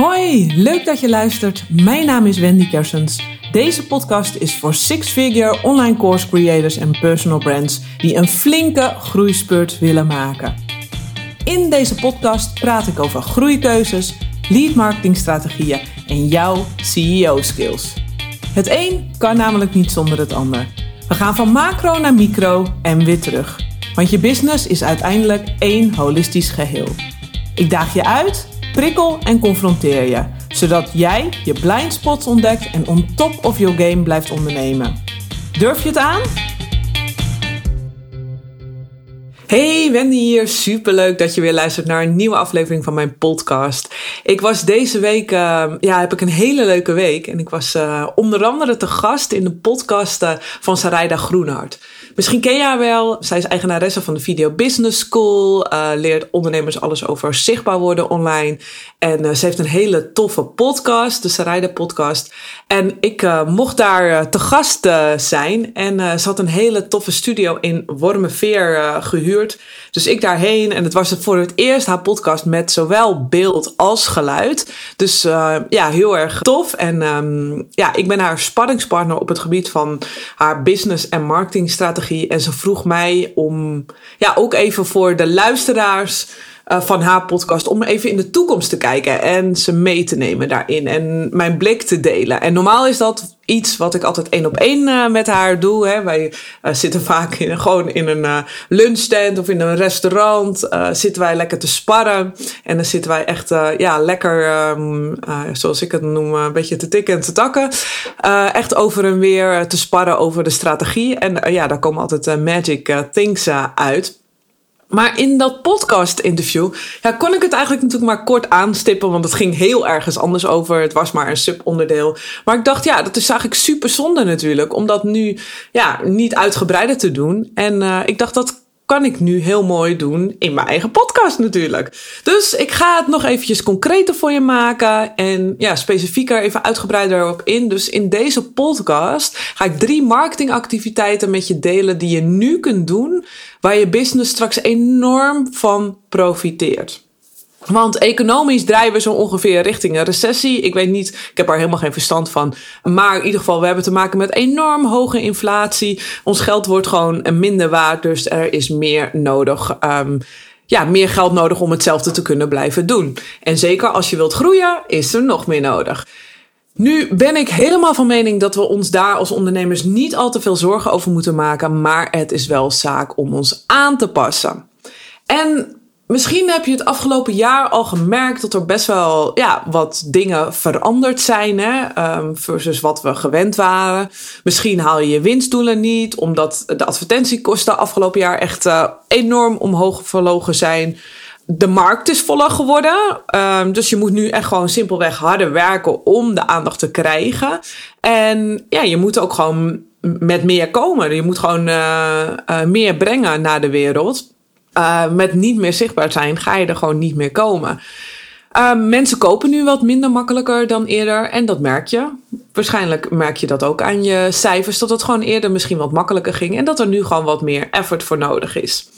Hoi, leuk dat je luistert. Mijn naam is Wendy Kersens. Deze podcast is voor six-figure online course creators en personal brands die een flinke groeispurt willen maken. In deze podcast praat ik over groeikeuzes, lead marketing strategieën en jouw CEO skills. Het een kan namelijk niet zonder het ander. We gaan van macro naar micro en weer terug. Want je business is uiteindelijk één holistisch geheel. Ik daag je uit, prikkel en confronteer je, zodat jij je blind spots ontdekt en on top of your game blijft ondernemen. Durf je het aan? Hey, Wendy hier. Superleuk dat je weer luistert naar een nieuwe aflevering van mijn podcast. Ik was deze week, uh, ja, heb ik een hele leuke week. En ik was uh, onder andere te gast in de podcast uh, van Sarayda Groenhart. Misschien ken je haar wel. Zij is eigenaresse van de Video Business School. Uh, leert ondernemers alles over zichtbaar worden online. En ze heeft een hele toffe podcast, de Sarayda podcast. En ik mocht daar te gast zijn. En ze had een hele toffe studio in Wormerveer gehuurd. Dus ik daarheen. En het was voor het eerst haar podcast met zowel beeld als geluid. Dus ja, heel erg tof. En um, ja, ik ben haar spanningspartner op het gebied van haar business en marketingstrategie en ze vroeg mij om, ja, ook even voor de luisteraars uh, van haar podcast, om even in de toekomst te kijken en ze mee te nemen daarin en mijn blik te delen. En normaal is dat iets wat ik altijd één op één uh, met haar doe. Hè. Wij uh, zitten vaak in, gewoon in een uh, lunchstand of in een restaurant. zitten wij lekker te sparren. En dan zitten wij echt ja, lekker, um, zoals ik het noem, een beetje te tikken en te takken. echt over en weer te sparren over de strategie. En ja, daar komen altijd magic things uit. Maar in dat podcast-interview ja, kon ik het eigenlijk natuurlijk maar kort aanstippen, want het ging heel ergens anders over. Het was maar een subonderdeel. Maar ik dacht, ja, dat is eigenlijk super zonde natuurlijk, om dat nu ja, niet uitgebreider te doen. En uh, ik dacht, dat kan ik nu heel mooi doen in mijn eigen podcast natuurlijk. Dus ik ga het nog eventjes concreter voor je maken en ja, specifieker even uitgebreider op in. Dus in deze podcast ga ik drie marketingactiviteiten met je delen die je nu kunt doen, waar je business straks enorm van profiteert. Want economisch draaien we zo ongeveer richting een recessie. Ik weet niet, ik heb er helemaal geen verstand van. Maar in ieder geval, we hebben te maken met enorm hoge inflatie. Ons geld wordt gewoon minder waard, dus er is meer nodig. Um, ja, meer geld nodig om hetzelfde te kunnen blijven doen. En zeker als je wilt groeien, is er nog meer nodig. Nu ben ik helemaal van mening dat we ons daar als ondernemers niet al te veel zorgen over moeten maken, maar het is wel zaak om ons aan te passen. En Misschien heb je het afgelopen jaar al gemerkt dat er best wel ja, wat dingen veranderd zijn hè, um, versus wat we gewend waren. Misschien haal je je winstdoelen niet, omdat de advertentiekosten afgelopen jaar echt uh, enorm omhoog verlogen zijn. De markt is voller geworden. Um, dus je moet nu echt gewoon simpelweg harder werken om de aandacht te krijgen. En ja, je moet ook gewoon met meer komen. Je moet gewoon uh, uh, meer brengen naar de wereld. Uh, met niet meer zichtbaar zijn, ga je er gewoon niet meer komen. Uh, mensen kopen nu wat minder makkelijker dan eerder en dat merk je. Waarschijnlijk merk je dat ook aan je cijfers, dat het gewoon eerder misschien wat makkelijker ging en dat er nu gewoon wat meer effort voor nodig is.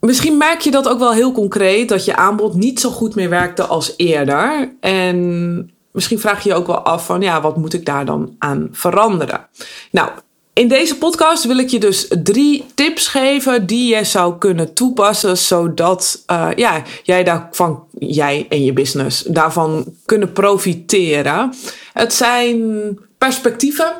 Misschien merk je dat ook wel heel concreet, dat je aanbod niet zo goed meer werkte als eerder. En misschien vraag je je ook wel af van, ja, wat moet ik daar dan aan veranderen? Nou, in deze podcast wil ik je dus drie tips geven die je zou kunnen toepassen, zodat uh, ja, jij daarvan, jij en je business daarvan kunnen profiteren. Het zijn perspectieven.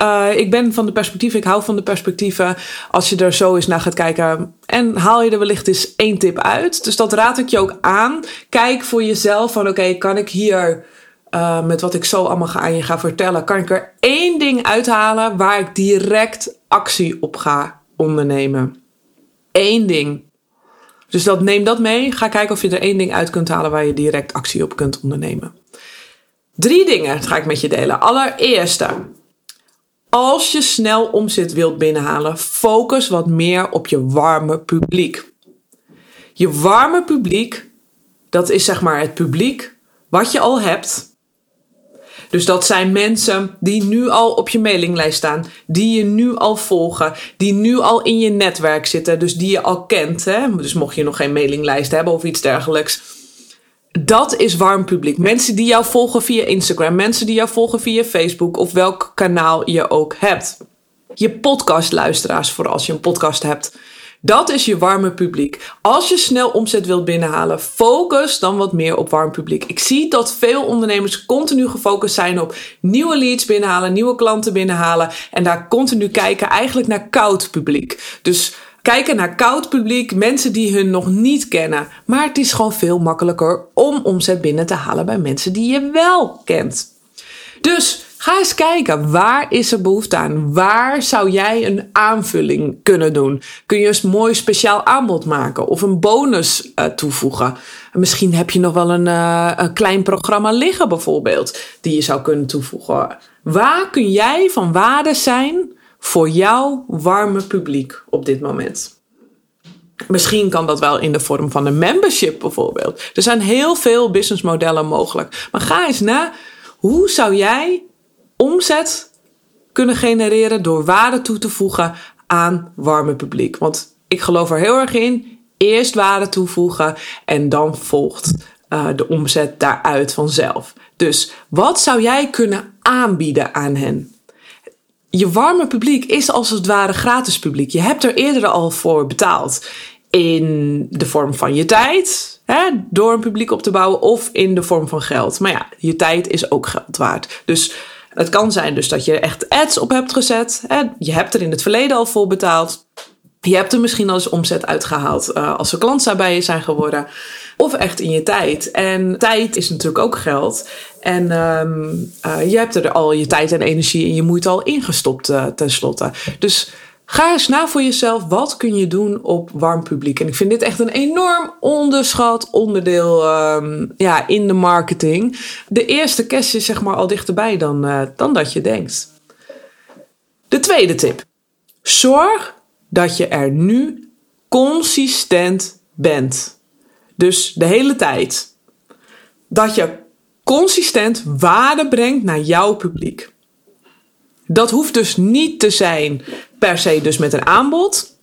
Uh, ik ben van de perspectieven, ik hou van de perspectieven. Als je er zo eens naar gaat kijken en haal je er wellicht eens één tip uit. Dus dat raad ik je ook aan. Kijk voor jezelf van oké, kan ik hier uh, met wat ik zo allemaal aan je ga vertellen, kan ik er één ding uithalen waar ik direct actie op ga ondernemen. Eén ding. Dus dat, neem dat mee. Ga kijken of je er één ding uit kunt halen waar je direct actie op kunt ondernemen. Drie dingen ga ik met je delen. Allereerste, als je snel omzet wilt binnenhalen, focus wat meer op je warme publiek. Je warme publiek, dat is zeg maar het publiek wat je al hebt, dus dat zijn mensen die nu al op je mailinglijst staan, die je nu al volgen, die nu al in je netwerk zitten, dus die je al kent. Hè? Dus mocht je nog geen mailinglijst hebben of iets dergelijks. Dat is warm publiek. Mensen die jou volgen via Instagram, mensen die jou volgen via Facebook of welk kanaal je ook hebt. Je podcastluisteraars, voor als je een podcast hebt. Dat is je warme publiek. Als je snel omzet wilt binnenhalen, focus dan wat meer op warm publiek. Ik zie dat veel ondernemers continu gefocust zijn op nieuwe leads binnenhalen, nieuwe klanten binnenhalen en daar continu kijken eigenlijk naar koud publiek. Dus kijken naar koud publiek, mensen die hun nog niet kennen. Maar het is gewoon veel makkelijker om omzet binnen te halen bij mensen die je wel kent. Dus Ga eens kijken, waar is er behoefte aan? Waar zou jij een aanvulling kunnen doen? Kun je een mooi speciaal aanbod maken of een bonus uh, toevoegen? Misschien heb je nog wel een, uh, een klein programma liggen bijvoorbeeld, die je zou kunnen toevoegen. Waar kun jij van waarde zijn voor jouw warme publiek op dit moment? Misschien kan dat wel in de vorm van een membership bijvoorbeeld. Er zijn heel veel businessmodellen mogelijk. Maar ga eens na, hoe zou jij omzet kunnen genereren door waarde toe te voegen aan warme publiek. Want ik geloof er heel erg in. Eerst waarde toevoegen en dan volgt uh, de omzet daaruit vanzelf. Dus wat zou jij kunnen aanbieden aan hen? Je warme publiek is als het ware gratis publiek. Je hebt er eerder al voor betaald. In de vorm van je tijd, hè, door een publiek op te bouwen, of in de vorm van geld. Maar ja, je tijd is ook geld waard. Dus het kan zijn dus dat je echt ads op hebt gezet. Je hebt er in het verleden al voor betaald. Je hebt er misschien al eens omzet uitgehaald uh, als ze klant bij je zijn geworden. Of echt in je tijd. En tijd is natuurlijk ook geld. En um, uh, je hebt er al je tijd en energie en je moeite al ingestopt uh, tenslotte. Dus Ga eens na voor jezelf. Wat kun je doen op warm publiek? En ik vind dit echt een enorm onderschat onderdeel um, ja, in de marketing. De eerste kerst is zeg maar al dichterbij dan, uh, dan dat je denkt. De tweede tip. Zorg dat je er nu consistent bent. Dus de hele tijd. Dat je consistent waarde brengt naar jouw publiek. Dat hoeft dus niet te zijn per se dus met een aanbod.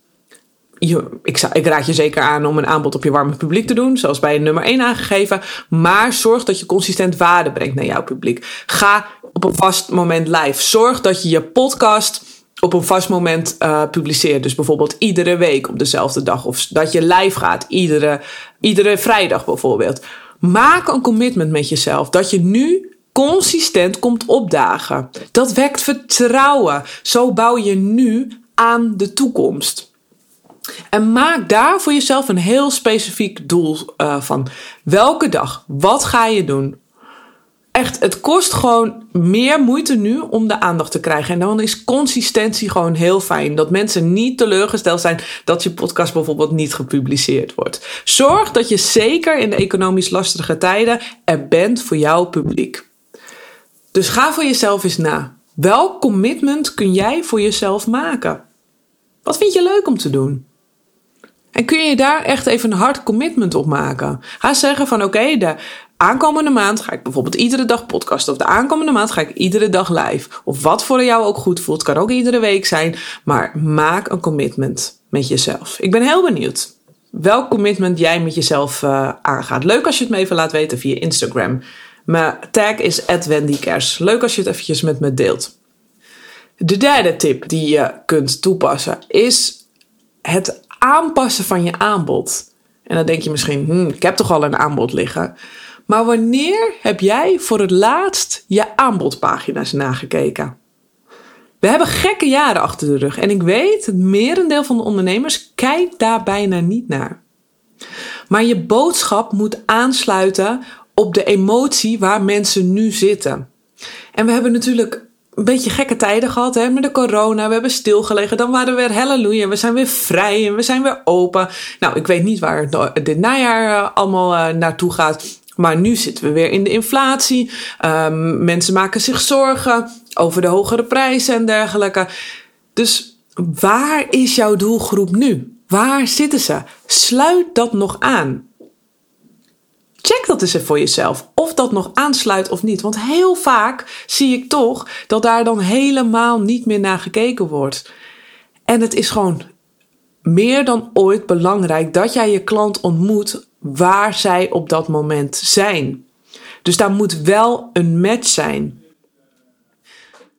Je, ik, raad je zeker aan om een aanbod op je warme publiek te doen, zoals bij nummer 1 aangegeven. Maar zorg dat je consistent waarde brengt naar jouw publiek. Ga op een vast moment live. Zorg dat je je podcast op een vast moment uh, publiceert. Dus bijvoorbeeld iedere week op dezelfde dag. Of dat je live gaat iedere, iedere vrijdag bijvoorbeeld. Maak een commitment met jezelf dat je nu consistent komt opdagen. Dat wekt vertrouwen. Zo bouw je nu aan de toekomst. En maak daar voor jezelf een heel specifiek doel uh, van. Welke dag? Wat ga je doen? Echt, het kost gewoon meer moeite nu om de aandacht te krijgen. En dan is consistentie gewoon heel fijn. Dat mensen niet teleurgesteld zijn dat je podcast bijvoorbeeld niet gepubliceerd wordt. Zorg dat je zeker in de economisch lastige tijden er bent voor jouw publiek. Dus ga voor jezelf eens na. Welk commitment kun jij voor jezelf maken? Wat vind je leuk om te doen? En kun je daar echt even een hard commitment op maken? Ga zeggen van oké, de aankomende maand ga ik bijvoorbeeld iedere dag podcasten. Of de aankomende maand ga ik iedere dag live. Of wat voor jou ook goed voelt. Kan ook iedere week zijn. Maar maak een commitment met jezelf. Ik ben heel benieuwd welk commitment jij met jezelf uh, aangaat. Leuk als je het me even laat weten via Instagram. Mijn tag is @wendykers. Leuk als je het eventjes met me deelt. De derde tip die je kunt toepassen is het aanpassen van je aanbod. En dan denk je misschien, hm, ik heb toch al een aanbod liggen. Maar wanneer heb jij voor het laatst je aanbodpagina's nagekeken? We hebben gekke jaren achter de rug en ik weet, het merendeel van de ondernemers kijkt daar bijna niet naar. Maar je boodschap moet aansluiten op de emotie waar mensen nu zitten. En we hebben natuurlijk een beetje gekke tijden gehad hè, met de corona. We hebben stilgelegen. Dan waren we weer halleluja. We zijn weer vrij en we zijn weer open. Nou, ik weet niet waar dit najaar uh, allemaal uh, naartoe gaat. Maar nu zitten we weer in de inflatie. Um, mensen maken zich zorgen over de hogere prijzen en dergelijke. Dus waar is jouw doelgroep nu? Waar zitten ze? Sluit dat nog aan. Check dat eens voor jezelf. Of dat nog aansluit of niet. Want heel vaak zie ik toch dat daar dan helemaal niet meer naar gekeken wordt. En het is gewoon meer dan ooit belangrijk dat jij je klant ontmoet waar zij op dat moment zijn. Dus daar moet wel een match zijn.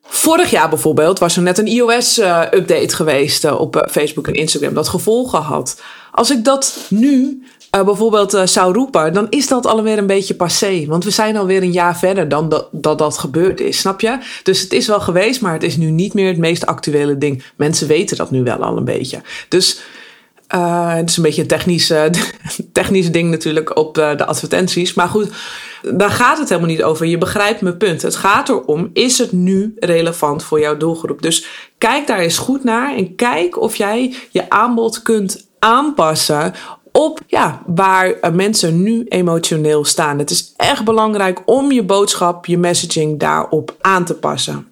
Vorig jaar bijvoorbeeld was er net een iOS-update geweest eh, op eh, Facebook en Instagram dat gevolgen had. Als ik dat nu uh, bijvoorbeeld zou roepen, dan is dat alweer een beetje passé. Want we zijn alweer een jaar verder dan dat, dat dat gebeurd is, snap je? Dus het is wel geweest, maar het is nu niet meer het meest actuele ding. Mensen weten dat nu wel al een beetje. Dus uh, het is een beetje een technisch, technisch ding natuurlijk op de advertenties. Maar goed, daar gaat het helemaal niet over. Je begrijpt mijn punt. Het gaat erom, is het nu relevant voor jouw doelgroep? Dus kijk daar eens goed naar en kijk of jij je aanbod kunt aanpassen op ja, waar mensen nu emotioneel staan. Het is echt belangrijk om je boodschap, je messaging daarop aan te passen.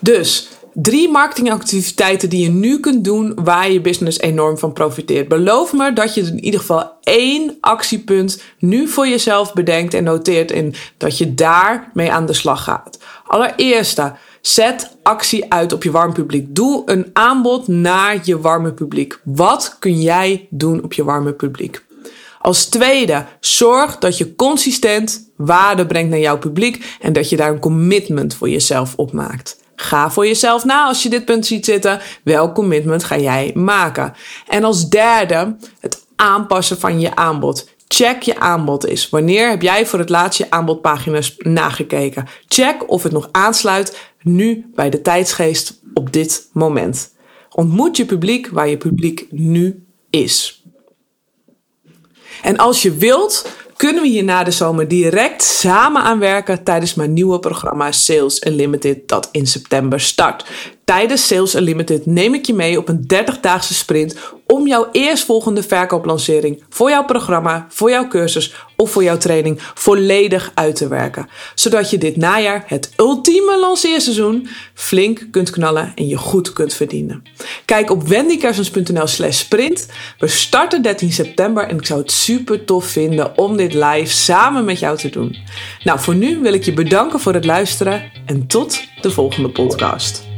Dus drie marketingactiviteiten die je nu kunt doen waar je business enorm van profiteert. Beloof me dat je in ieder geval één actiepunt nu voor jezelf bedenkt en noteert en dat je daarmee aan de slag gaat. Allereerste, Zet actie uit op je warm publiek. Doe een aanbod naar je warme publiek. Wat kun jij doen op je warme publiek? Als tweede, zorg dat je consistent waarde brengt naar jouw publiek en dat je daar een commitment voor jezelf op maakt. Ga voor jezelf na als je dit punt ziet zitten. Welk commitment ga jij maken? En als derde, het aanpassen van je aanbod. Check je aanbod eens. Wanneer heb jij voor het laatst je aanbodpagina's nagekeken? Check of het nog aansluit nu bij de tijdsgeest op dit moment. Ontmoet je publiek waar je publiek nu is. En als je wilt, kunnen we hier na de zomer direct samen aan werken tijdens mijn nieuwe programma Sales Unlimited dat in september start. Tijdens Sales Unlimited neem ik je mee op een 30-daagse sprint om jouw eerstvolgende verkooplancering voor jouw programma, voor jouw cursus of voor jouw training volledig uit te werken. Zodat je dit najaar, het ultieme lanceerseizoen, flink kunt knallen en je goed kunt verdienen. Kijk op wendykersens.nl slash sprint. We starten 13 september en ik zou het super tof vinden om dit live samen met jou te doen. Nou, voor nu wil ik je bedanken voor het luisteren en tot de volgende podcast.